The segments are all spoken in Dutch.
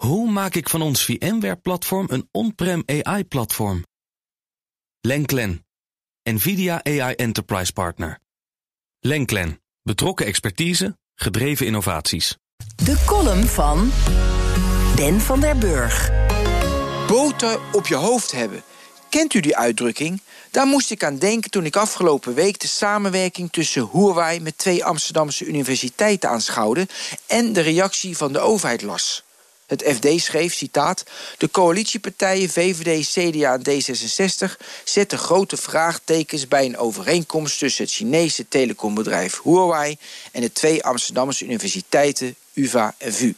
Hoe maak ik van ons VMware-platform een on-prem AI-platform? Lenklen, NVIDIA AI Enterprise Partner. Lenklen, betrokken expertise, gedreven innovaties. De column van Ben van der Burg. Boter op je hoofd hebben. Kent u die uitdrukking? Daar moest ik aan denken toen ik afgelopen week de samenwerking tussen Huawei met twee Amsterdamse universiteiten aanschouwde en de reactie van de overheid las. Het FD schreef, citaat... De coalitiepartijen VVD, CDA en D66 zetten grote vraagtekens bij een overeenkomst tussen het Chinese telecombedrijf Huawei en de twee Amsterdamse universiteiten UvA en VU.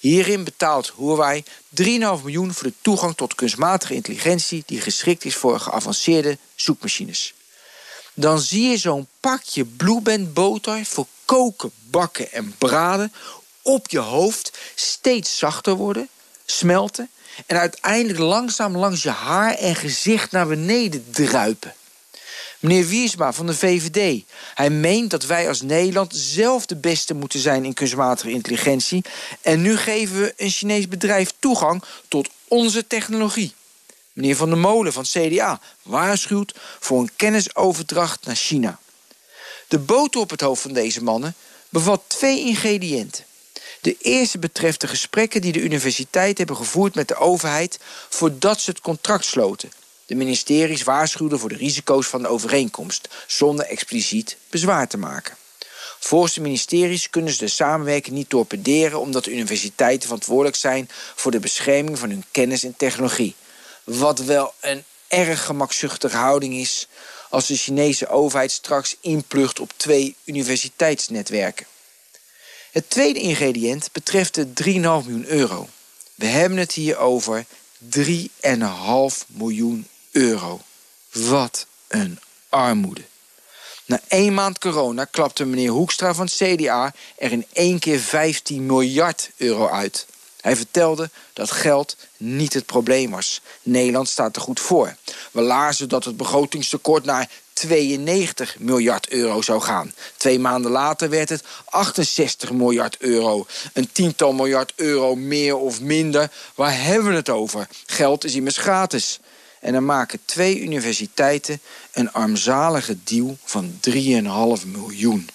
Hierin betaalt Huawei 3,5 miljoen voor de toegang tot kunstmatige intelligentie die geschikt is voor geavanceerde zoekmachines. Dan zie je zo'n pakje Blueband boter voor koken, bakken en braden op je hoofd steeds zachter worden, smelten en uiteindelijk langzaam langs je haar en gezicht naar beneden druipen. Meneer Wiersma van de VVD, hij meent dat wij als Nederland zelf de beste moeten zijn in kunstmatige intelligentie en nu geven we een Chinees bedrijf toegang tot onze technologie. Meneer Van der Molen van CDA waarschuwt voor een kennisoverdracht naar China. De boter op het hoofd van deze mannen bevat twee ingrediënten. De eerste betreft de gesprekken die de universiteit hebben gevoerd met de overheid voordat ze het contract sloten. De ministeries waarschuwden voor de risico's van de overeenkomst, zonder expliciet bezwaar te maken. Volgens de ministeries kunnen ze de samenwerking niet torpederen omdat de universiteiten verantwoordelijk zijn voor de bescherming van hun kennis en technologie. Wat wel een erg gemakzuchtige houding is als de Chinese overheid straks inplucht op twee universiteitsnetwerken. Het tweede ingrediënt betreft de 3,5 miljoen euro. We hebben het hier over 3,5 miljoen euro. Wat een armoede. Na één maand corona klapte meneer Hoekstra van het CDA er in één keer 15 miljard euro uit. Hij vertelde dat geld niet het probleem was. Nederland staat er goed voor. We lazen dat het begrotingstekort naar 92 miljard euro zou gaan. Twee maanden later werd het 68 miljard euro. Een tiental miljard euro meer of minder. Waar hebben we het over? Geld is immers gratis. En dan maken twee universiteiten een armzalige deal van 3,5 miljoen.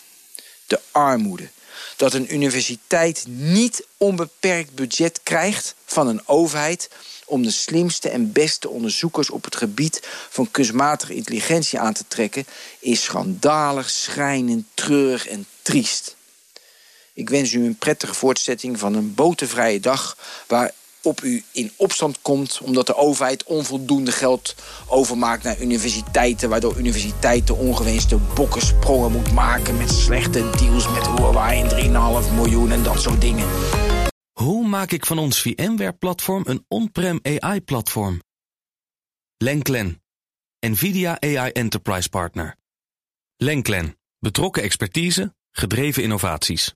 De armoede. Dat een universiteit niet onbeperkt budget krijgt van een overheid om de slimste en beste onderzoekers op het gebied van kunstmatige intelligentie aan te trekken, is schandalig, schrijnend, treurig en triest. Ik wens u een prettige voortzetting van een botervrije dag waarop u in opstand komt omdat de overheid onvoldoende geld overmaakt naar universiteiten, waardoor universiteiten ongewenste bokkensprongen moet maken met slechte deals met Huawei en 3,5 miljoen en dat soort dingen. Hoe maak ik van ons VMware-platform een on-prem AI-platform? Lenklen, NVIDIA AI Enterprise Partner. Lenklen, betrokken expertise, gedreven innovaties.